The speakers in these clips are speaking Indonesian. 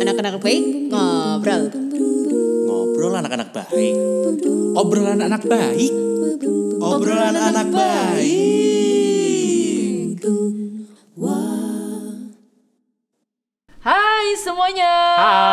Anak-anak baik ngobrol. Ngobrol anak-anak baik. Obrolan anak baik. Obrolan anak baik. Hai semuanya. Hai,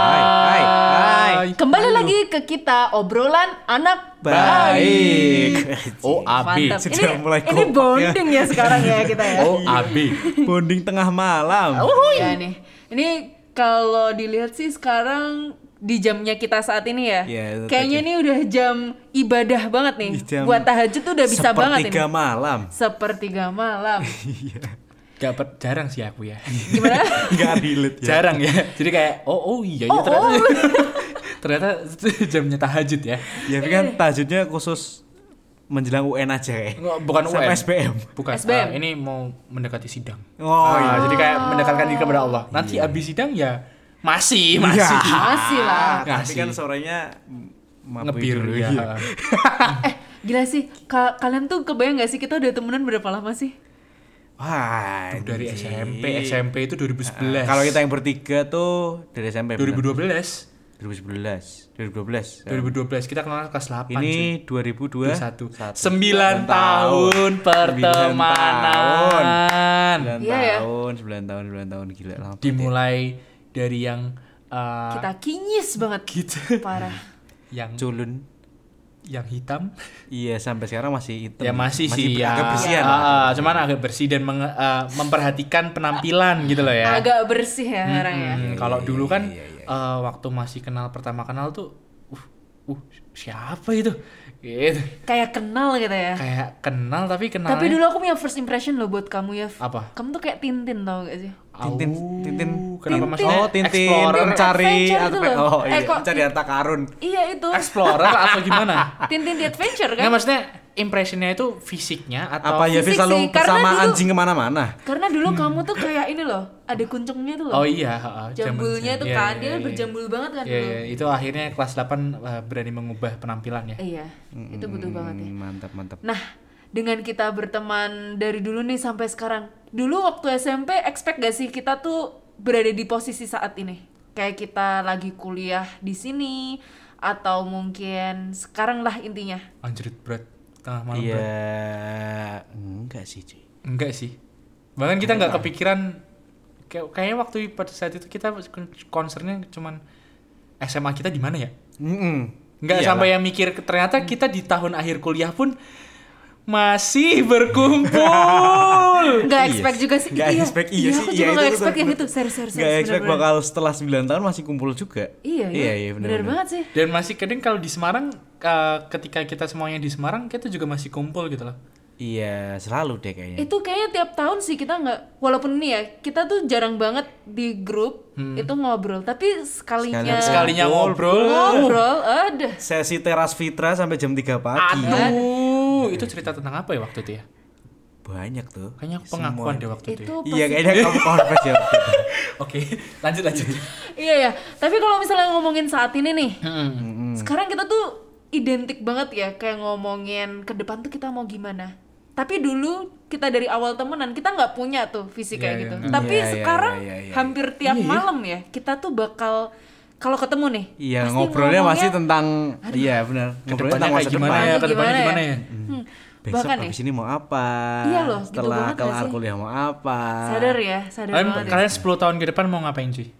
kita obrolan anak Baik. Oh AB Mantap. Ini, mulai ini bonding ya sekarang ya kita ya. Oh AB Bonding tengah malam. Ya nih. Ini kalau dilihat sih sekarang di jamnya kita saat ini ya. Iya, itu Kayaknya ini udah jam ibadah banget nih. Jam Buat tahajud tuh udah bisa banget ini. Sepertiga malam. Sepertiga malam. Gak per- jarang sih aku ya Gimana? Enggak relate ya. Jarang ya Jadi kayak Oh oh iya, iya Oh, ternyata oh. Ternyata jamnya tahajud ya Ya, tapi kan tahajudnya khusus menjelang UN aja ya. Bukan Sama UN SBM. Bukan SBM. Ah, Ini mau mendekati sidang Oh, Ah, iya. Jadi kayak mendekatkan diri kepada Allah Nanti abis sidang ya Masih Masih Iya. Masih lah. Tapi kan sorenya Ngebir dulu, ya iya. eh, gila sih. Ka- kalian tuh kebayang gak sih kita udah temenan berapa lama sih? Wah, Dari anjing. SMP SMP itu 2011 Kalau kita yang bertiga tuh dari SMP. bener? 2012 2011, 2012. 2012 kita kenal kelas 8 cuy. Ini 2002 satu Satu. sembilan Sembilan tahun pertemanan Sembilan Iya ya. tahun, sembilan tahun, sembilan tahun gila lah. dimulai dari yang uh, Kita kinyis banget. gitu Parah. yang culun. yang hitam Iya, sampai sekarang masih hitam. ya masih, sih ber- ya agak bersihan. Ah, ah, cuman agak bersih dan uh, memperhatikan penampilan gitu loh ya Agak bersih ya sekarang ya. Hmm, kalau iya, dulu iya, kan iya, iya. Uh, waktu masih kenal pertama kenal tuh uh, uh siapa itu gitu Kayak kenal gitu ya. kayak kenal tapi kenalnya Tapi dulu aku punya first impression loh buat kamu ya. Apa? Kamu tuh kayak Tintin tau gak sih? Tintin, Au, Tintin. kenapa Tintin. maksudnya Oh, Tintin Explorer mencari Adventure itu apa- loh. Oh, Eh, iya, kok- mencari harta karun. Iya itu. Explorer atau gimana? Tintin the Adventure kan? Nggak maksudnya impressionnya itu fisiknya atau Apa ya fisik selalu sih, bersama dulu- anjing ke mana-mana? Karena dulu kamu tuh kayak ini loh, ada kuncungnya tuh loh. Oh iya, heeh, zaman- Jambulnya tuh iya, kan, iya, dia iya. berjambul banget kan Iya, dulu. iya, itu akhirnya kelas 8 uh, berani mengubah penampilan ya. Iya, itu butuh banget ya. Mantap, mantap. Nah, dengan kita berteman dari dulu nih sampai sekarang. Dulu waktu SMP expect gak sih kita tuh berada di posisi saat ini? Kayak kita lagi kuliah di sini atau mungkin sekarang lah intinya. Anjrit berat tengah malam Iya, berat. enggak sih, cuy. Enggak sih. Bahkan kita nggak kepikiran kayak kayaknya waktu pada saat itu kita concernnya cuman SMA kita di mana ya? Mm-mm. Nggak Iyalah. sampai yang mikir ternyata kita di tahun akhir kuliah pun masih berkumpul. Nggak Iya expect juga sih. Nggak expect, iya sih. aku Iya, juga itu nggak betul, expect yang itu. Serius, serius, Nggak serius, expect bener-bener. bakal setelah 9 tahun masih kumpul juga. Iya, Iya, iya, bener, bener bener. banget sih. Dan masih kadang kalau di Semarang uh, ketika kita semuanya di Semarang kita juga masih kumpul gitu loh. Iya, selalu deh kayaknya. Itu kayaknya tiap tahun sih kita nggak, walaupun ini ya, kita tuh jarang banget di grup itu ngobrol. Tapi sekalinya Sekalian- Sekalinya ngobrol. ngobrol, ada. Sesi teras fitra sampai jam 3 pagi. Aduh, itu cerita tentang apa ya waktu itu ya? Banyak tuh. Kayaknya aku pengakuan deh waktu itu. Itu ya. Iya, kayaknya kamu confess ya waktu itu. Oke, lanjut lanjut. Iya ya. Tapi kalau misalnya ngomongin saat ini nih, Hmm. sekarang kita tuh identik banget ya kayak ngomongin ke depan tuh kita mau gimana. Tapi dulu kita dari awal temenan kita nggak punya tuh visi kayak Iya, gitu. iya. Tapi Iya, iya, sekarang iya, iya, iya. hampir tiap malam ya kita tuh bakal kalau ketemu nih. Iya, pasti ngobrolnya masih tentang iya benar. Ngobrolnya tentang kayak masa gimana depan. ya? Ke depannya gimana ya? gimana ya? Hmm. Besok Bahkan nih, habis ini mau apa? Iya loh, gitu Setelah banget gak kelar kuliah mau apa? sadar ya, sadar Kalian, banget. kalian 10 tahun ke depan mau ngapain cuy? Ya.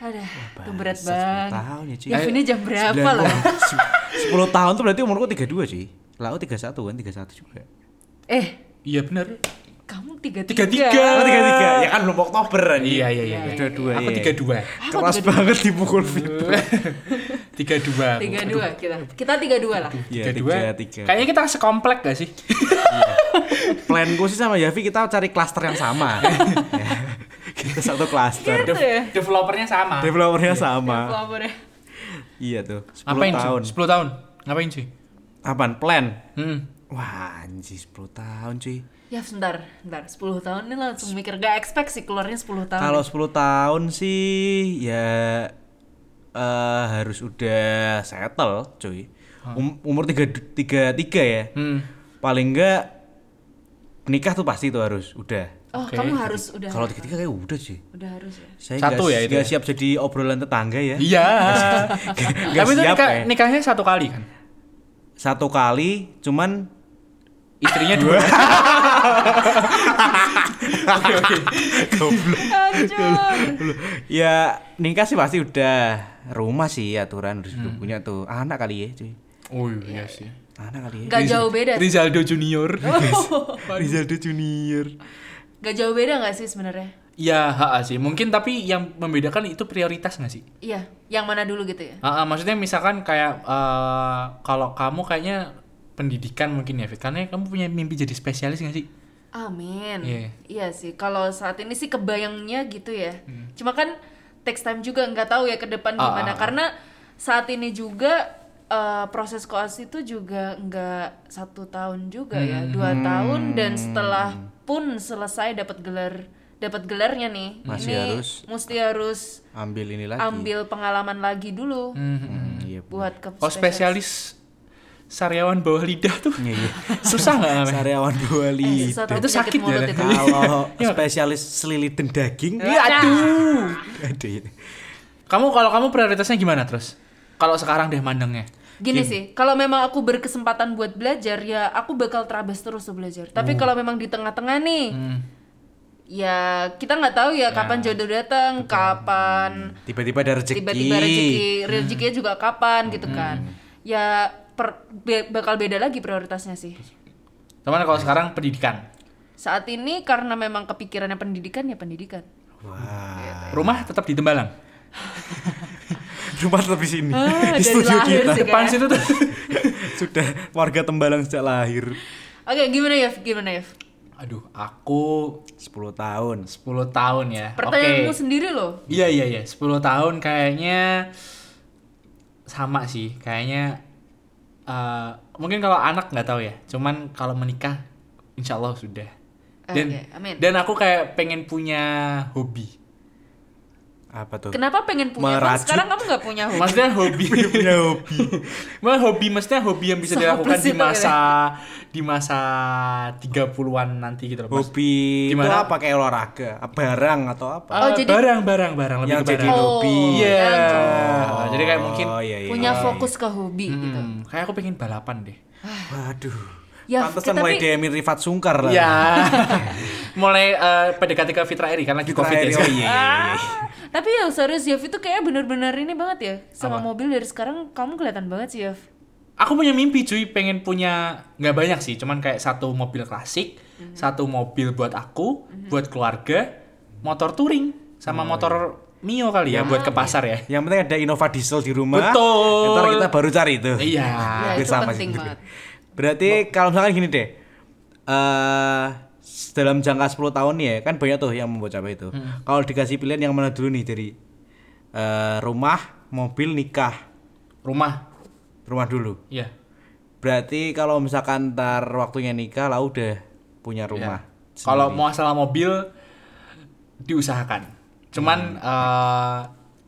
Aduh, itu berat Bangsat, 10 banget. tahun ya, cuy. Ya, ini jam berapa loh? 10 tahun tuh berarti umurku 32, cuy. Lah, aku 31 kan, 31 juga. Eh, Iya bener. kamu tiga Tiga tiga. tiga. Oh, 33. Ya kan belum Oktober anjing. Iya iya iya. Iya, iya. 22, Aku iya. 32. Keras banget dipukul Fitro. 32. Tiga dua kita. Kita tiga dua lah. Iya, 32. 33. Kayaknya kita sekomplek gak sih? Planku sih sama Yavi kita cari klaster yang sama. Kita satu klaster. Gitu ya. Developernya sama. Developernya sama. Pelapornya. Iya tuh. 10 Ngapain tahun. 10 tahun. Ngapain cuy? Apaan? Plan? Hmm. Wah, anjir 10 tahun cuy. Ya sebentar, sebentar. 10 tahun ini langsung mikir gak expect sih keluarnya 10 tahun. Kalau 10 tahun sih ya eh harus udah settle, cuy. Um- umur tiga tiga tiga ya. Hmm. Paling enggak nikah tuh pasti tuh harus udah Oh, Oke. kamu harus udah Kalau tiga-tiga kayak udah sih. udah harus ya. Saya Satu nggak- ya itu nggak ya? siap jadi obrolan tetangga ya. Iya. Tapi itu nikah, ya. nikahnya satu kali kan? Satu kali, cuman Istrinya dua. Oke oke. Ya nikah sih pasti udah. Rumah sih aturan harus Hmm. udah punya tuh. Anak kali ya, cuy. Oh iya sih. Anak kali ya. Gak jauh beda. sih. Rizaldo Junior. Rizaldo Junior. Gak jauh beda gak sih sebenarnya? Iya, ha sih. Mungkin tapi yang membedakan itu prioritas nggak sih? Iya, yang mana dulu gitu ya? Ah, ah, maksudnya misalkan kayak eh, kalau kamu kayaknya pendidikan mungkin ya, Fit. Karena kamu punya mimpi jadi spesialis nggak sih? Amin. Iya. Iya sih. Kalau saat ini sih kebayangnya gitu ya. Hmm. Cuma kan text time juga nggak tahu ya ke depan Ah, gimana. ah, ah. Karena saat ini juga eh, proses koas itu juga nggak satu tahun juga ya, Hmm. dua tahun dan setelah pun selesai dapat gelar dapat gelarnya nih, Masih ini harus- mesti harus Ambil ini lagi. ambil pengalaman lagi dulu Hmm, iya. buat ke Kalau spesialis sariawan bawah lidah tuh Iya, iya. susah nggak namanya? Sariawan Bali. Eh, susah tau Itu sakit ya, mulut. Kalau spesialis selilitan daging, Iya, aduh. aduh. iya. Kamu kalau kamu prioritasnya gimana terus? Kalau sekarang deh mandangnya. Gini sih, kalau memang aku berkesempatan buat belajar ya aku bakal terabas terus tuh belajar. Tapi Oh. kalau memang di tengah-tengah nih, Hmm. ya kita nggak tahu ya, kapan jodoh datang, kapan Tiba-tiba ada rezeki. tiba-tiba rezeki, rezekinya juga kapan gitu kan. Ya per- be- bakal beda lagi prioritasnya sih. Cuman kalau sekarang pendidikan. Saat ini karena memang kepikirannya pendidikan ya pendidikan. Wah. Rumah tetap di Tembalang. Rumah tetap di sini. Ah, di studio lahir kita. sih Depan situ tuh. Sudah warga Tembalang sejak lahir. Oke, gimana ya? Gimana ya? Aduh, aku 10 tahun. 10 tahun ya. Pertanyaanmu Oke. sendiri loh. Iya iya iya, 10 tahun kayaknya sama sih. Kayaknya eh, mungkin kalau anak nggak tahu ya. Cuman kalau menikah insya Allah sudah. Dan amin. dan aku kayak pengen punya hobi. Apa tuh? Kenapa pengen punya? Merajut. sekarang kamu nggak punya hobi? Maksudnya hobi. punya hobi. Mah hobi maksudnya hobi yang bisa Sama dilakukan di persis tuh, masa di masa 30-an nanti gitu loh. Mas. Hobi itu Gimana? apa kayak olahraga? Barang atau apa? Oh, jadi- barang barang barang lebih Yang ke jadi barang. hobi. Iya. Oh. Jadi kayak mungkin Oh, iya, iya. punya fokus ke hobi gitu. hmm, kayak aku pengen balapan deh. Waduh. Ya, Pantesan tapi- mulai DM Rifat Sungkar lah. Ya. Mulai eh, PDKT ke Fitra Eri kan lagi Fitra Covid Eri, ya. oh iya, iya, iya. Tapi ya serius Yev itu kayak bener-bener ini banget ya sama Apa? mobil dari sekarang kamu kelihatan banget sih Yev. Aku punya mimpi cuy, pengen punya nggak banyak sih, cuman kayak satu mobil klasik, Mhm. satu mobil buat aku, buat keluarga, motor touring, Oh, sama motor Mio kali ya buat ke pasar ya. Yang penting ada Innova diesel di rumah. Betul. Ntar kita baru cari itu. Iya. Ya, Hampir itu sama penting sih. banget. Berarti kalau misalkan gini deh. eh dalam jangka 10 tahun nih ya, kan banyak tuh yang membuat apa itu. Hmm. Kalau dikasih pilihan yang mana dulu nih dari eh, rumah, mobil, nikah. Rumah. Rumah dulu. Iya. Berarti kalau misalkan ntar waktunya nikah lah udah punya rumah. Iya. Kalau sendiri. masalah mobil diusahakan. Cuman Hmm. eh,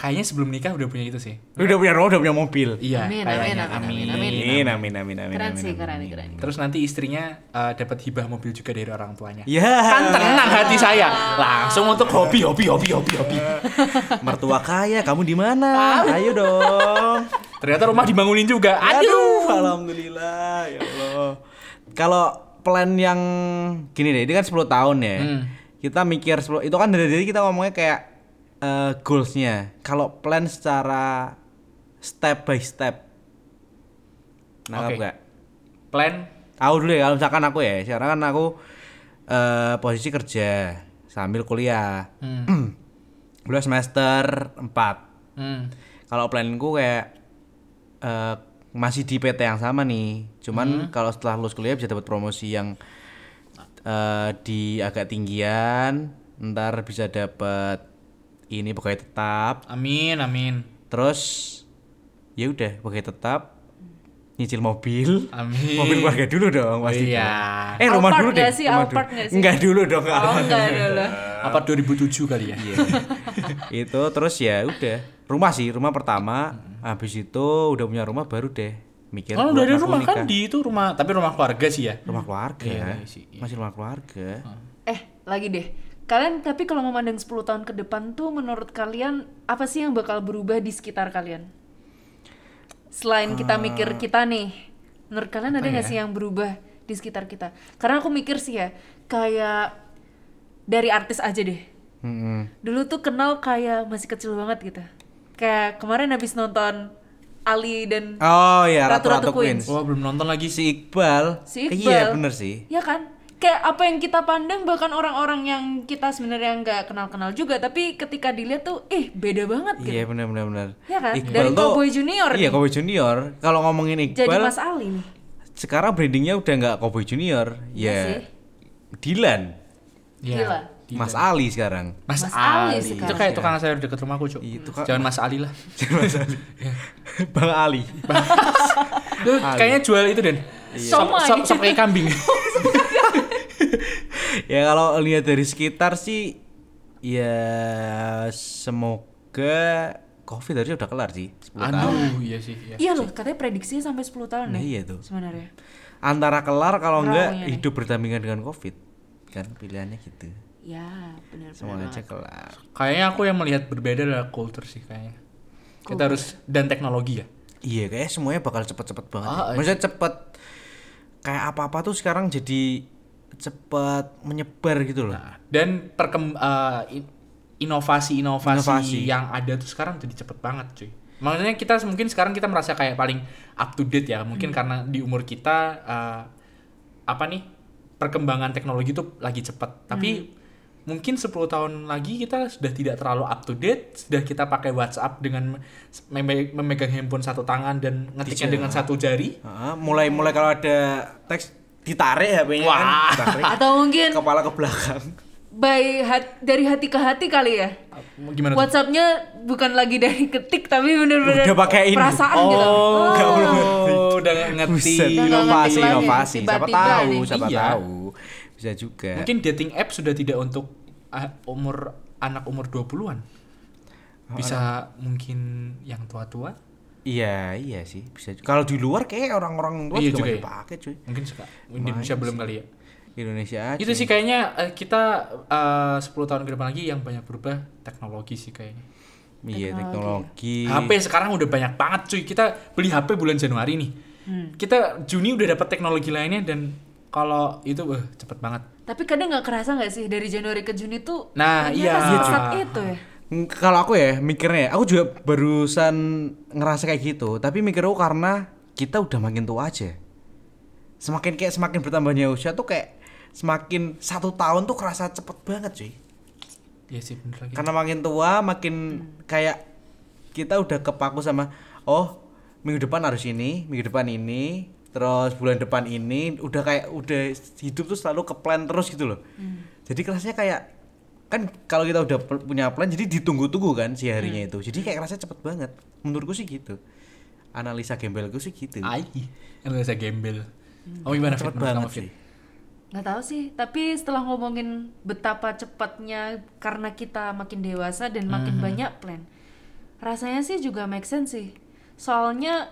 kayaknya sebelum nikah udah punya itu sih. udah punya rumah, udah punya mobil. Iya, Amin, amin, amin, amin, Amin, amin, amin, amin. Keren amin, sih, amin, keren, amin. keren. Terus nanti istrinya eh, dapat hibah mobil juga dari orang tuanya. Ya. Kan tenang hati saya. Langsung untuk hobi, hobi, hobi, hobi, hobi. Mertua kaya, kamu di mana? Ayo dong. Ternyata rumah dibangunin juga. Aduh, Aduh. alhamdulillah ya Allah. Kalau plan yang gini deh, ini kan 10 tahun ya. Hmm. Kita mikir 10 itu kan dari dari kita ngomongnya kayak eh, goalsnya. Kalau plan secara step by step. Nah, Oke. enggak? Plan Aku dulu ya, kalau misalkan aku ya, sekarang kan aku eh, posisi kerja sambil kuliah. hmm. Udah semester 4. Hmm. Kalau planku kayak eh, masih di PT yang sama nih. Cuman kalau setelah lulus kuliah bisa dapat promosi yang eh, di agak tinggian, ntar bisa dapat ini pegawai tetap. Amin, amin. Terus ya udah pegawai tetap nyicil mobil. Amin. Mobil keluarga dulu dong pasti. Iya. Eh rumah Alphard dulu deh. sih? rumah dulu. nggak sih? Enggak dulu dong. Oh enggak dulu. Apa 2007 kali ya? Iya. itu terus ya udah rumah sih rumah pertama habis itu udah punya rumah baru deh mikir Oh, buat udah ada aku rumah kan nikah. di itu rumah, tapi rumah keluarga sih ya. rumah keluarga iya sih, iya. masih rumah keluarga Eh, lagi deh. Kalian tapi kalau memandang 10 tahun ke depan tuh menurut kalian apa sih yang bakal berubah di sekitar kalian? Selain kita mikir kita nih, menurut kalian ada nggak ya? sih yang berubah di sekitar kita? Karena aku mikir sih ya, kayak dari artis aja deh. Mm-mm. Dulu tuh kenal kayak masih kecil banget gitu. Kayak kemarin habis nonton Ali dan Oh iya, Ratu Ratu-Ratu Ratu Queens. Queens. Wah belum nonton lagi Si Iqbal. si Iqbal. Iya, bener sih. Ya kan? Kayak apa yang kita pandang bahkan orang-orang yang kita sebenarnya nggak kenal-kenal juga, tapi ketika dilihat tuh, eh beda banget gitu. Iya, bener bener bener. Iya kan? Dari Cowboy Junior Iya, nih. Cowboy Junior. Kalau ngomongin Jadi Iqbal, Mas Ali nih. sekarang brandingnya udah nggak Cowboy Junior. Iya Ya, sih. Dilan. Iya, Gila. Mas Ali sekarang. Mas, Mas Ali Ali, sekarang. itu kayak tukang sayur deket rumahku cuk Itu kak- jangan Mas Ali lah Mas Ali. Bang Ali. Lu kayaknya jual itu Den sop, Somai. sop, sop kayak kambing ya kalau lihat dari sekitar sih ya semoga Covid harusnya udah kelar sih 10 tahun. aduh iya sih iya. Iya loh, katanya prediksinya sampai 10 tahun Nah, nih. iya tuh. Sebenarnya. Antara kelar kalau enggak nih. hidup berdampingan dengan Covid. Kan pilihannya gitu. Ya, benar Semoga aja kelar. kayaknya aku yang melihat berbeda adalah culture sih kayaknya kita harus dan teknologi ya Iya, kayak semuanya bakal cepet-cepet banget. Ah, ya. iya. Maksudnya cepet kayak apa-apa tuh sekarang jadi cepet menyebar gitu loh. Nah, dan perkem eh, in- inovasi-inovasi Inovasi. yang ada tuh sekarang jadi cepet banget cuy. Maksudnya kita mungkin sekarang kita merasa kayak paling up to date ya, mungkin karena di umur kita eh, apa nih perkembangan teknologi tuh lagi cepet. Tapi mungkin 10 tahun lagi kita sudah tidak terlalu up to date, sudah kita pakai WhatsApp dengan meme- memegang handphone satu tangan dan ngetiknya dengan satu jari. Ah, mulai mulai kalau ada teks ditarik HP-nya kan, Wah. ditarik Atau mungkin kepala ke belakang. by hat- dari hati ke hati kali ya. Gimana tuh? WhatsAppnya bukan lagi dari ketik tapi bener-bener Udah pakai ini. perasaan gitu. Oh, nggak perlu oh, udah ngerti. Buset, Udah nggak inovasi, ngerti lagi. inovasi. Siapa tahu, nih. siapa Iya. tahu. Bisa juga. Mungkin dating app sudah tidak untuk ah, umur anak umur 20-an. Bisa mungkin yang tua-tua. Iya, iya sih, bisa. juga. Kalau di luar kayak orang-orang tua Iya juga, ya. pakai, cuy. Mungkin suka. Indonesia belum kali ya. Indonesia aja. Itu sih kayaknya eh, kita eh, 10 tahun ke depan lagi yang banyak berubah teknologi sih kayaknya. Iya, teknologi. HP sekarang udah banyak banget cuy. Kita beli HP bulan Januari nih. Kita Juni udah dapat teknologi lainnya dan kalau itu wah cepet banget. Tapi kadang nggak kerasa nggak sih dari Januari ke Juni tuh Nah, iya. secepat itu ya. Kalau aku ya mikirnya, aku juga barusan ngerasa kayak gitu. Tapi mikir aku karena kita udah makin tua aja. Semakin kayak semakin bertambahnya usia tuh kayak semakin satu tahun tuh kerasa cepet banget cuy. Iya sih bener lagi. Karena makin tua makin kayak kita udah kepaku sama oh minggu depan harus ini, minggu depan ini, terus bulan depan ini udah kayak udah hidup tuh selalu ke plan terus gitu loh. Jadi kerasanya kayak kan kalau kita udah pu- punya plan jadi ditunggu-tunggu kan si harinya itu. Jadi kayak rasanya cepet banget. Menurutku sih gitu. Analisa gembelku sih gitu. Ai, Indonesia gembel. Oh gimana Fit? cepet Menurut banget kamu, Fit? sih. Nggak tahu sih, tapi setelah ngomongin betapa cepatnya karena kita makin dewasa dan makin banyak plan. Rasanya sih juga make sense sih. Soalnya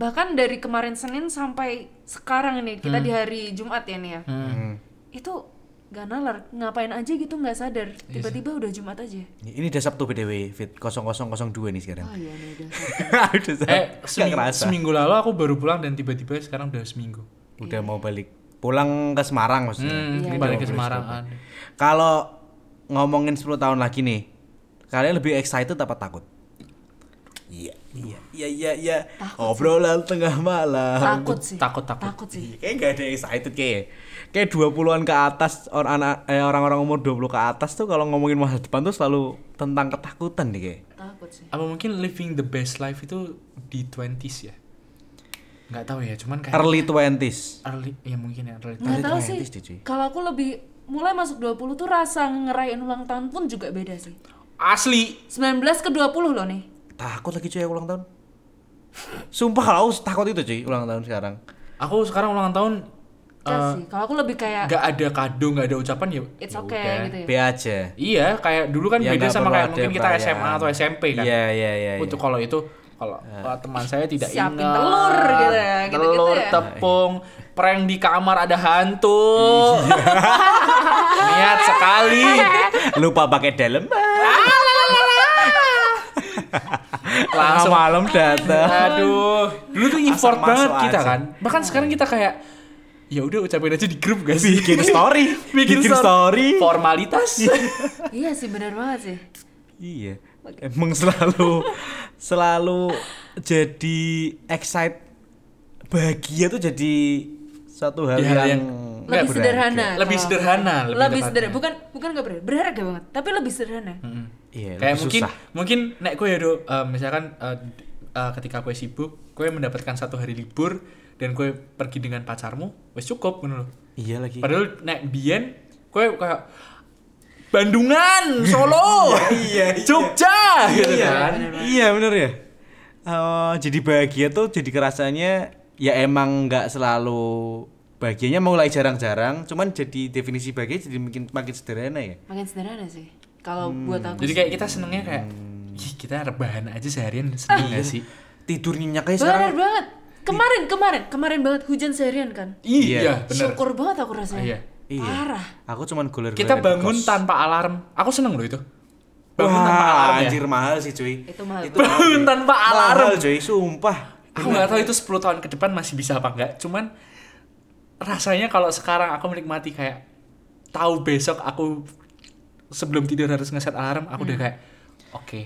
bahkan dari kemarin Senin sampai sekarang ini kita di hari Jumat ya nih ya. Hmm. Itu gak nalar, ngapain aja gitu nggak sadar. Tiba-tiba udah Jumat aja. Ini udah Sabtu BDW Fit 0002 nih sekarang. Oh iya nih udah. udah Sabtu. Eh, Nggak seminggu, kerasa. seminggu lalu aku baru pulang dan tiba-tiba sekarang udah seminggu. udah mau balik pulang ke Semarang maksudnya. Hmm, Iya, ini iya. balik ke Semarang. Kalau ngomongin 10 tahun lagi nih, kalian lebih excited apa takut? Iya, iya, iya, iya, iya. Obrolan tengah malam. Takut sih. Takut, takut. Takut sih. Kayak gak ada excited kayak. Kayak 20-an ke atas orang anak eh, orang-orang umur 20 ke atas tuh kalau ngomongin masa depan tuh selalu tentang ketakutan nih kayak. Takut sih. Apa mungkin living the best life itu di 20s ya? Nggak tahu ya, cuman kayak Early 20s. early ya mungkin ya early. Nggak Early tahu 20s sih. deh. Kalau aku lebih mulai masuk 20 tuh rasa ngerayain ulang tahun pun juga beda sih. Asli. 19 ke 20 loh nih. Takut lagi cuy ulang tahun. Sumpah kalau aku takut itu cuy ulang tahun sekarang. Aku sekarang ulang tahun eh, sih. Kalau aku lebih kayak nggak ada kado, nggak ada ucapan ya. it's ya okay udah. gitu ya. B aja. Iya, kayak dulu kan Ya, beda sama kayak mungkin kita perayaan. SMA atau SMP kan. Iya, iya, iya. Untuk iya. kalau itu kalau wah, teman saya tidak Siapin ingat. telur gitu ya, gitu-gitu telur, ya. tepung, prank di kamar ada hantu. Iya. niat sekali. Lupa pakai dalam. Langsung malam datang. Aduh, dulu tuh Asal banget kita aja. kan. Bahkan sekarang kita kayak ya udah ucapin aja di grup gak sih? Bikin story. Bikin, Bikin story. Formalitas. Iya sih benar banget sih. Iya. Emang selalu selalu jadi excite bahagia tuh jadi satu hal Ya, yang, yang Lebih berharga. sederhana. Lebih sederhana, lebih Lebih, sederhana. Bukan bukan nggak berharga, berharga banget, tapi lebih sederhana. Mm-mm. Iya, kayak mungkin susah. mungkin nek gue ya do eh, misalkan eh, d- eh, ketika gue sibuk gue mendapatkan satu hari libur dan gue pergi dengan pacarmu wes cukup loh Iya lagi. padahal nek biyen gue kayak Bandungan Solo Iya, iya. Jogja gitu iya, kan iya bener ya. Oh, jadi bahagia tuh jadi kerasanya ya emang nggak selalu bahagianya mulai jarang-jarang, cuman jadi definisi bahagia jadi makin makin sederhana ya. Makin sederhana sih. Kalau buat aku. jadi sih. kayak kita senengnya kayak Ih, kita rebahan aja seharian seneng gak sih Tidur nyenyak aja benar sekarang. banget. Kemarin kemarin kemarin banget hujan seharian kan. iya bener Syukur banget aku rasanya. Iya. Iya. Parah. Aku cuman goler kita bangun tanpa alarm aku seneng loh itu bangun Wah, tanpa alarm ya anjir mahal sih cuy. Itu mahal. bangun tanpa alarm Mahal cuy, sumpah. Aku nggak tahu itu 10 tahun ke depan masih bisa apa enggak. Cuman rasanya kalau sekarang aku menikmati kayak tahu besok aku sebelum tidur harus ngeset alarm, aku udah kayak oke.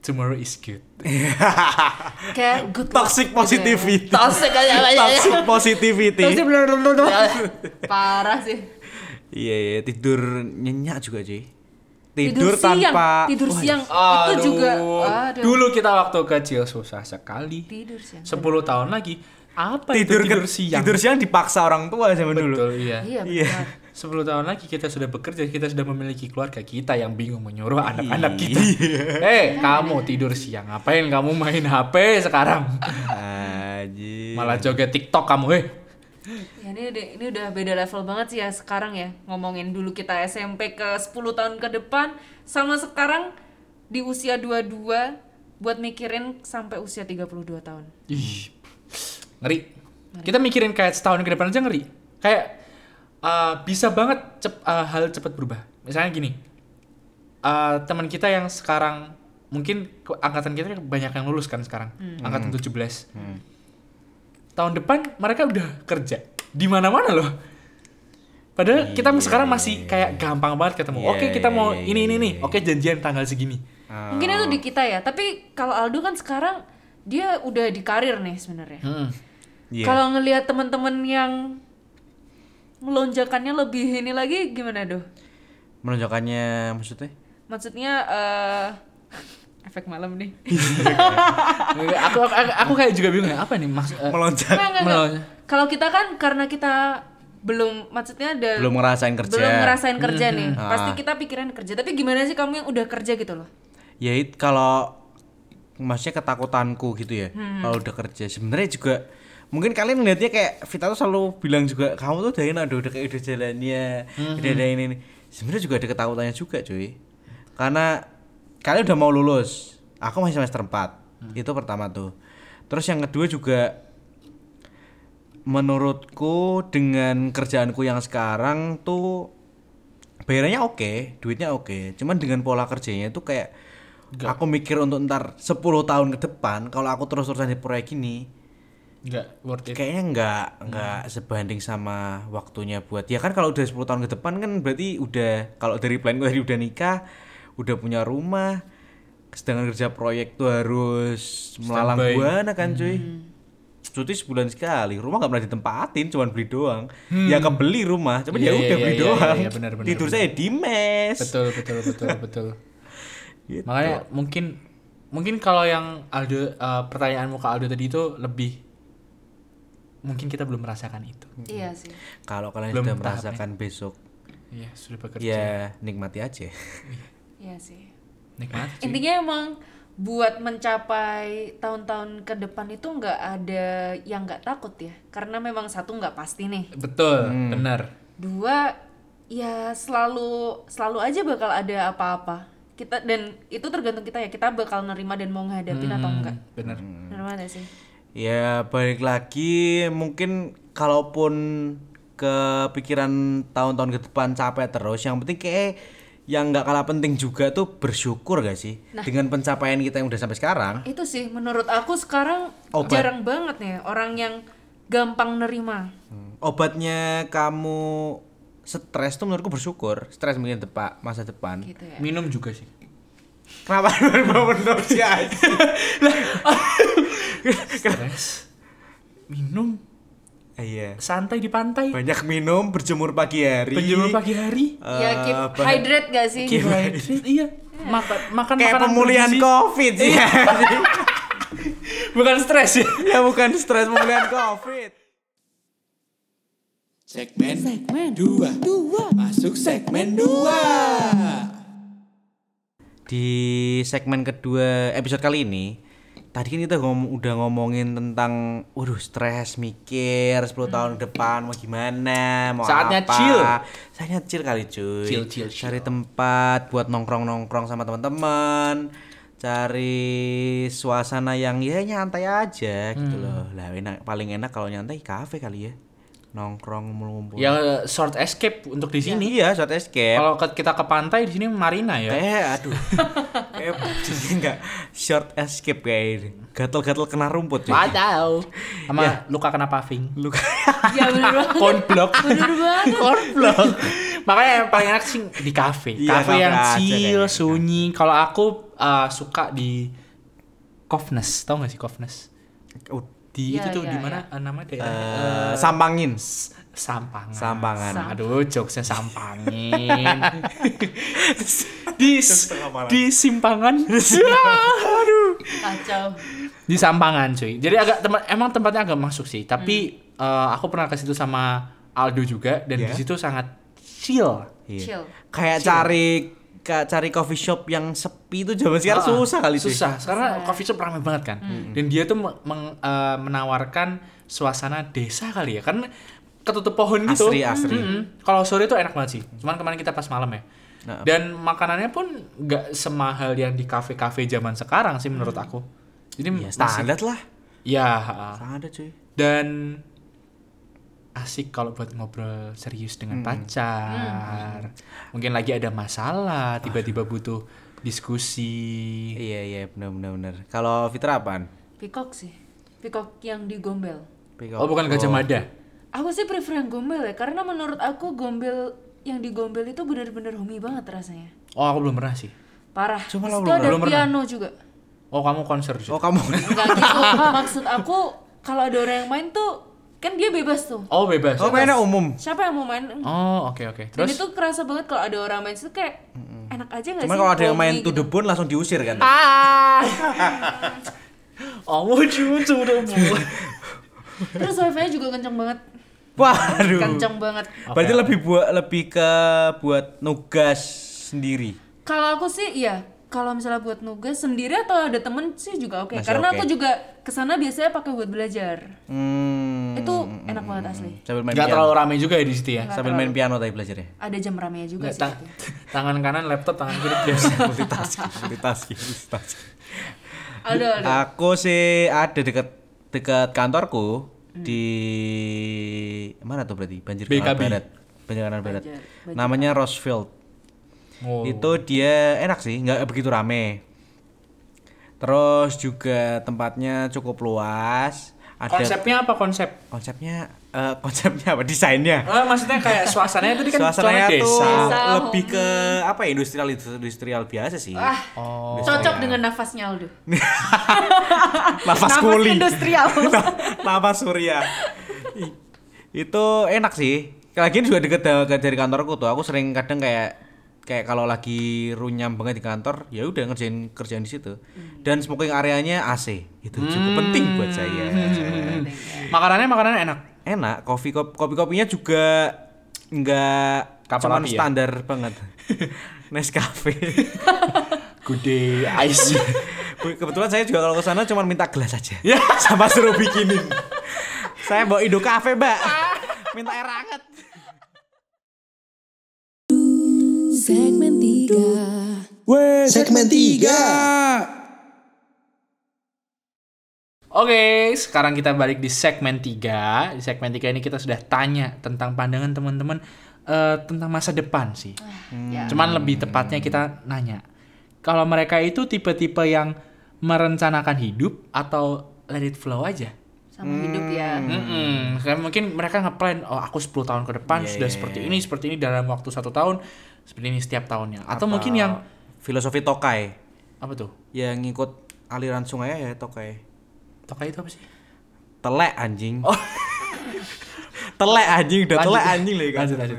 tomorrow is good. Kayak good luck Toxic ya. positivity. Toxic aja. Toxic positivity. Toxic. Parah sih. Iya, iya, tidur nyenyak juga cuy. Tidur Tidur, siang, tanpa tidur Wah, siang itu juga aduh. Dulu kita waktu kecil susah sekali. tidur siang. 10 tahun lagi apa tidur itu tidur ke- siang? Tidur siang dipaksa orang tua zaman Betul, dulu. iya. Iya, Iya. Benar. 10 tahun lagi kita sudah bekerja, kita sudah memiliki keluarga kita yang bingung menyuruh anak-anak kita. Eh, kamu tidur siang, ngapain kamu main HP sekarang? Aji. Malah joget TikTok kamu, eh. Ya, ini udah, ini udah beda level banget sih ya sekarang ya ngomongin dulu kita SMP ke 10 tahun ke depan sama sekarang di usia 22 buat mikirin sampai usia 32 tahun. Ih, ngeri. Kita mikirin kayak setahun ke depan aja ngeri. Kayak uh, bisa banget cep- uh, hal cepat berubah. Misalnya gini, uh, teman kita yang sekarang mungkin angkatan kita banyak yang lulus kan sekarang, angkatan 17. Tahun depan mereka udah kerja di mana-mana loh. Padahal kita sekarang masih kayak gampang banget ketemu. Iya, Oke, kita mau iya, ini ini iya, nih. iya. Oke, janjian tanggal segini. Ah. Mungkin itu di kita ya, tapi kalau Aldo kan sekarang dia udah di karir nih sebenarnya. Hmm. Iya. Kalau ngelihat teman-teman yang melonjakannya lebih ini lagi gimana doh? Menunjukkannya maksudnya? Maksudnya eh efek malam nih. aku, aku aku aku kayak juga bingung ya apa nih maksud eh, Melonjak. Kalau kita kan karena kita belum maksudnya ada Belum ngerasain kerja. belum ngerasain kerja nih. Ah. Pasti kita pikiran kerja. Tapi gimana sih kamu yang udah kerja gitu loh? Ya kalau maksudnya ketakutanku gitu ya. Hmm. Kalau udah kerja sebenarnya juga mungkin kalian melihatnya kayak Vita tuh selalu bilang juga kamu tuh udah enak udah, kayak udah jalannya, Hmm. udah ada ini, ini. Sebenarnya juga ada ketakutannya juga, cuy. Karena kalian udah mau lulus. Aku masih semester 4. Hmm. Itu pertama tuh. Terus yang kedua juga menurutku dengan kerjaanku yang sekarang tuh bayarannya oke, duitnya oke. Cuman dengan pola kerjanya itu kayak aku mikir untuk ntar 10 tahun ke depan kalau aku terus-terusan di proyek ini Enggak worth it. kayaknya nggak nggak sebanding sama waktunya buat ya kan kalau udah 10 tahun ke depan kan berarti udah kalau dari plan gue tadi udah nikah udah punya rumah sedangkan kerja proyek tuh harus melalang buana kan cuy cuti sebulan sekali rumah nggak pernah ditempatin cuman beli doang ya kebeli rumah cuman Iya, ya iya, udah iya, beli iya, doang iya, benar, benar, tidur benar. saya di mes Betul betul betul betul. Gitu. Makanya mungkin mungkin kalau yang Aldo eh, pertanyaanmu ke Aldo tadi itu lebih mungkin kita belum merasakan itu. Iya sih. kalau kalian Belum sudah tahapnya. merasakan besok Iya, sudah bekerja. ya nikmati aja Iya sih. Nikmati. Intinya emang buat mencapai tahun-tahun ke depan itu nggak ada yang nggak takut ya. Karena memang satu nggak pasti nih. Betul, Hmm. benar. Dua ya selalu selalu aja bakal ada apa-apa. Kita dan itu tergantung kita ya. Kita bakal nerima dan mau ngadapin atau Hmm, enggak. Benar. Benar banget sih. Ya balik lagi mungkin kalaupun kepikiran tahun-tahun ke depan capek terus yang penting kayak yang nggak kalah penting juga tuh bersyukur gak sih dengan pencapaian kita yang udah sampai sekarang Itu sih menurut aku sekarang Obat. jarang banget nih orang yang gampang nerima. Hmm. obatnya kamu stres tuh menurutku bersyukur stres mungkin depan masa depan Gitu ya. Minum juga sih. kenapa bener sih Stres. Minum. iya Santai di pantai. banyak minum berjemur pagi hari Penjemur pagi hari. ya Eh, keep hydrate gak sih? Keep Hydrate, iya. Makan makan kayak makanan pemulihan covid sih Bukan stres ya. ya bukan stres pemulihan covid Segmen, segmen dua. Masuk segmen dua. di segmen kedua episode kali ini tadi kan kita ngom- udah ngomongin tentang waduh stres mikir 10 tahun depan mau gimana mau Saatnya apa chill. saatnya chill kali cuy Chill, chill, chill. cari tempat buat nongkrong nongkrong sama teman-teman cari suasana yang ya nyantai aja gitu Hmm. loh lah enak paling enak kalau nyantai kafe kali ya nongkrong ngumpul Ya short escape untuk di sini. iya short escape Kalau kita ke pantai di sini Marina ya. Eh, aduh. Kayak jadi enggak short escape kayak ini. Gatel-gatel kena rumput cuy. Padahal sama luka kena paving. Luka. Ya bener banget. Cornblock. Bener banget. Cornblock. Makanya yang paling enak sih di kafe. Iya, Kafe kafe yang chill, sunyi. Kalau aku uh, suka di Kofnes, tau gak sih Kofnes? Uh, Di Iya, itu tuh iya, di mana uh, nama daerah? eh, sampangin. Sampangan. Sampangan. Aduh, jokesnya sampangin. di di simpangan. Aduh. Kacau. Di Sampangan, cuy. Jadi agak tempat emang tempatnya agak masuk sih, tapi eh, aku pernah ke situ sama Aldo juga dan Iya. di situ sangat chill. Iya. Chill. Kayak cari ka- cari coffee shop yang sepi itu zaman sekarang Ah, susah kali. Susah, karena coffee shop ramai banget kan. Dan dia tuh me- meng- eh, menawarkan suasana desa kali ya. Kan ketutup pohon gitu. Asri, asri. Mm-mm. Kalau sore tuh enak banget sih. Cuman kemarin kita pas malam ya. Nah. Dan makanannya pun nggak semahal yang di kafe-kafe zaman sekarang sih menurut aku. Jadi Ya, standar lah. Ya. Standar cuy. dan asik kalau buat ngobrol serius dengan pacar. Mungkin lagi ada masalah, tiba-tiba butuh diskusi. Iya iya benar benar benar. Kalau Fitra apaan? Peacock sih. Peacock yang di gombel. Peacock. Oh, bukan Gajah Mada. Aku sih prefer yang gombel ya, karena menurut aku gombel yang di gombel itu bener-bener homey banget rasanya. Oh, aku belum pernah sih. Parah. Cuma lo itu belum- ada belum pernah. piano juga. Oh, kamu konser Oh juga. kamu. Enggak gitu. Maksud aku kalau ada orang yang main tuh kan dia bebas tuh. Oh, bebas. Oh mainnya umum. Siapa yang mau main? Oh, oke oke. Dan Terus itu kerasa banget kalau ada orang main itu kayak enak aja nggak sih? Cuman kalau ada yang main homey to gitu. the bone langsung diusir kan. ah. Oh, cuma sudah Terus wifi-nya juga kenceng banget. Waduh. Kenceng banget. Berarti lebih buat lebih ke buat nugas sendiri. Kalau aku sih iya, kalau misalnya buat nugas sendiri atau ada temen sih juga oke. Masih Karena oke. aku juga ke sana biasanya pakai buat belajar. Hmm. Itu enak banget asli. Sambil main Nggak piano. terlalu ramai juga ya di situ ya. Sambil main piano tadi belajarnya. Ada jam ramenya juga Nggak, sih. tang- gitu. tangan kanan laptop, tangan kiri biasa. multitasking, multitasking, multitasking. Ada ada. Aku sih ada dekat dekat kantorku di mana tuh berarti? Banjir Kanal BKB. Barat. Banjir Kanal Barat. Banjir- Banjir Namanya Rosefield. Oh. Itu dia enak sih, nggak begitu rame. Terus juga tempatnya cukup luas. Ada Konsepnya apa konsep? konsepnya eh, konsepnya apa? Desainnya. Eh, maksudnya kayak suasananya tadi kan Suasananya suasana tuh desa. Desa, lebih homey. ke apa ya industrial industrial biasa sih. Ah, Oh. cocok dengan nafasnya Aldo. Nafas Nafas kuli. industrial. Nafas surya. Itu enak sih. Lagian juga deket deket dari kantorku tuh. Aku sering kadang kayak kayak kalau lagi runyam banget di kantor, ya udah ngerjain kerjaan di situ. Dan smoking areanya AC. Itu cukup penting buat saya. Makanannya makanannya enak. Enak, kopi kopi kopinya juga nggak cuman ya? standar banget. Nescafe. Gede ice. Kebetulan saya juga kalau ke sana cuma minta gelas aja. Sama suruh bikinin. saya bawa Indo Cafe, Mbak. Minta air hangat. Segmen 3 Segmen tiga. Oke, sekarang kita balik di segmen 3. Di segmen 3 ini kita sudah tanya tentang pandangan teman-teman eh, tentang masa depan sih. Ya. Cuman lebih tepatnya kita nanya. Kalau mereka itu tipe-tipe yang merencanakan hidup atau let it flow aja? Sama hidup ya. Mm-mm. Kayak mungkin mereka ngeplan, oh aku 10 tahun ke depan Iya, sudah seperti ini, seperti ini dalam waktu satu tahun, seperti ini setiap tahunnya. Atau mungkin yang filosofi tokai apa tuh? yang ngikut aliran sungai ya tokai. Tokai itu apa sih? Telek anjing. telek anjing, udah Lanjut. telek anjing lagi kan. Lanjut lanjut.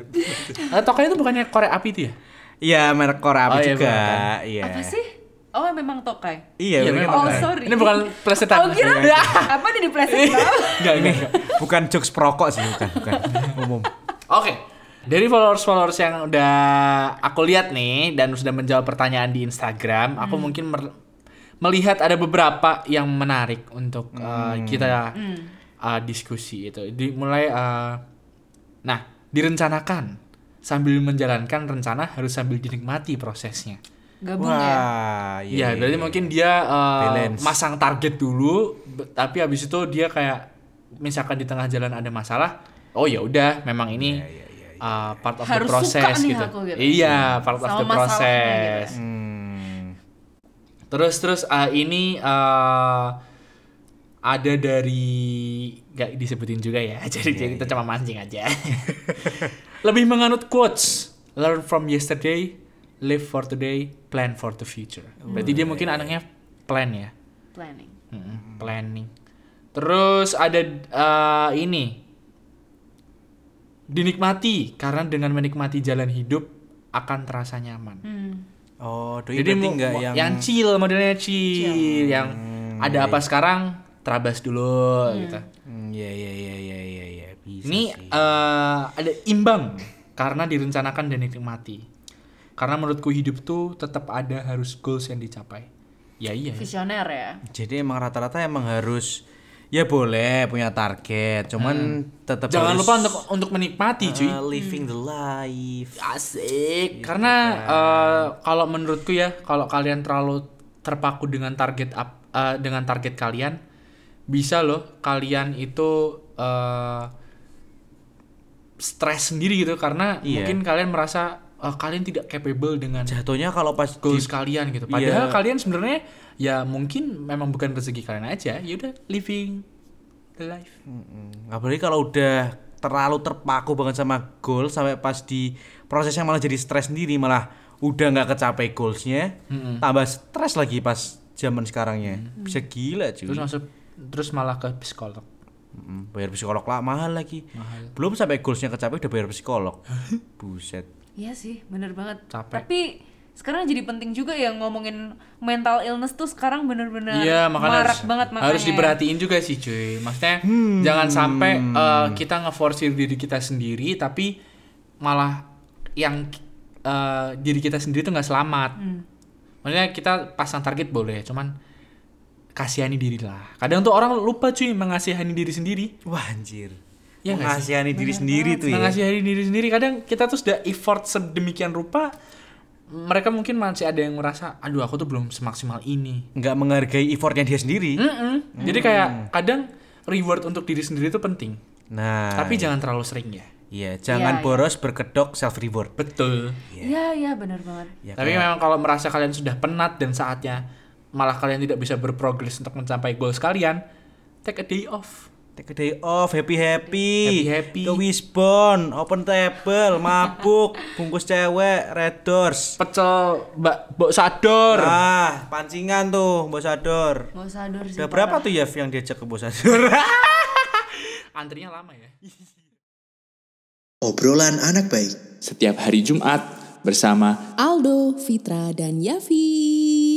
Eh, Tokai itu bukannya korek api itu ya? Iya, merek Korea Oh, iya, juga. bener Iya. Apa sih? Oh memang tokai. Iya, Iya, memang. Oh Tokai. sorry. Ini bukan plesetan. Oh kira Ya. apa nih di pleset bawah? Enggak, enggak, enggak. Bukan jokes perokok sih, bukan, bukan. Umum. Oke. Dari followers-followers yang udah aku lihat nih dan sudah menjawab pertanyaan di Instagram, aku mungkin mer- melihat ada beberapa yang menarik untuk uh, kita uh, diskusi itu. Dimulai uh, nah, direncanakan sambil menjalankan rencana harus sambil dinikmati prosesnya. Gabung ya. Wah, Iya, berarti mungkin dia uh, Balance. masang target dulu, tapi habis itu dia kayak misalkan di tengah jalan ada masalah, oh ya udah, memang ini uh, part of Harus the process suka nih gitu. aku gitu. Iya, part of Sama the masalahnya process. gitu. Hmm. Terus terus uh, ini uh, ada dari nggak disebutin juga ya, jadi Iya, kita cuma mancing aja. Lebih menganut quotes, learn from yesterday, live for today, plan for the future. Berarti dia mungkin anaknya plan ya. Planning. Mm-mm, planning. Terus ada uh, ini dinikmati karena dengan menikmati jalan hidup akan terasa nyaman. Hmm. Oh, doi Jadi berarti mau- enggak mau- yang, yang chill modelnya chill, yang ada apa sekarang terabas dulu gitu. Hmm, iya iya iya iya iya iya bisa Ini sih. eh, ada imbang karena direncanakan dan dinikmati. Karena menurutku hidup tuh tetap ada harus goals yang dicapai. Ya iya. Visioner ya. Jadi emang rata-rata emang harus ya boleh punya target, cuman tetap Hmm. Jangan harus, lupa untuk untuk menikmati cuy. uh, living the life. Asik. Karena eh, kalau menurutku ya, kalau kalian terlalu terpaku dengan target up, eh, dengan target kalian, bisa loh kalian itu eh, stres sendiri gitu karena Iya. mungkin kalian merasa eh, kalian tidak capable dengan Jatuhnya kalau pas goals di- kalian gitu. Padahal Iya. kalian sebenarnya ya mungkin memang bukan rezeki kalian aja. Ya udah living the life. Mm-mm. apalagi kalau udah terlalu terpaku banget sama goal sampai pas di prosesnya malah jadi stres sendiri malah udah nggak kecapai goalsnya tambah stres lagi pas zaman sekarangnya bisa gila cuy Terus masuk terus malah ke psikolog. Mm, bayar psikolog lah mahal lagi belum sampai goalsnya kecapai udah bayar psikolog buset Iya sih, bener banget. Capek. Tapi sekarang jadi penting juga ya ngomongin mental illness tuh sekarang bener-bener Iya, marak harus, banget makanya. harus diperhatiin juga sih, cuy. Maksudnya jangan sampai uh, kita ngeforsir diri kita sendiri tapi malah yang uh, diri kita sendiri tuh nggak selamat. Maksudnya kita pasang target boleh, cuman kasihani diri lah. Kadang tuh orang lupa cuy mengasihani diri sendiri. wah anjir Sih? mengasihani diri sendiri tuh ya Mengasihani diri sendiri kadang kita tuh sudah effort sedemikian rupa mereka mungkin masih ada yang merasa aduh aku tuh belum semaksimal ini nggak menghargai effortnya dia sendiri Mm-mm. Jadi kayak kadang reward untuk diri sendiri itu penting. nah Tapi jangan terlalu sering ya. iya jangan iya. boros berkedok self reward Betul. Iya, iya bener banget. ya, Tapi kayak- memang kalau merasa kalian sudah penat dan saatnya malah kalian tidak bisa berprogres untuk mencapai goals kalian, take a day off. Take a day off, happy happy, Happy-happy. ke Wisbon, open table, mabuk, bungkus cewek, red doors. Pecel mbak bok sador. Ah, pancingan tuh, Bos Sador. Sadar sih. Udah berapa tuh Yev yang diajak ke Bos Sador? Antrinya lama ya. Obrolan anak baik. Setiap hari Jumat bersama Aldo, Fitra, dan Yafi.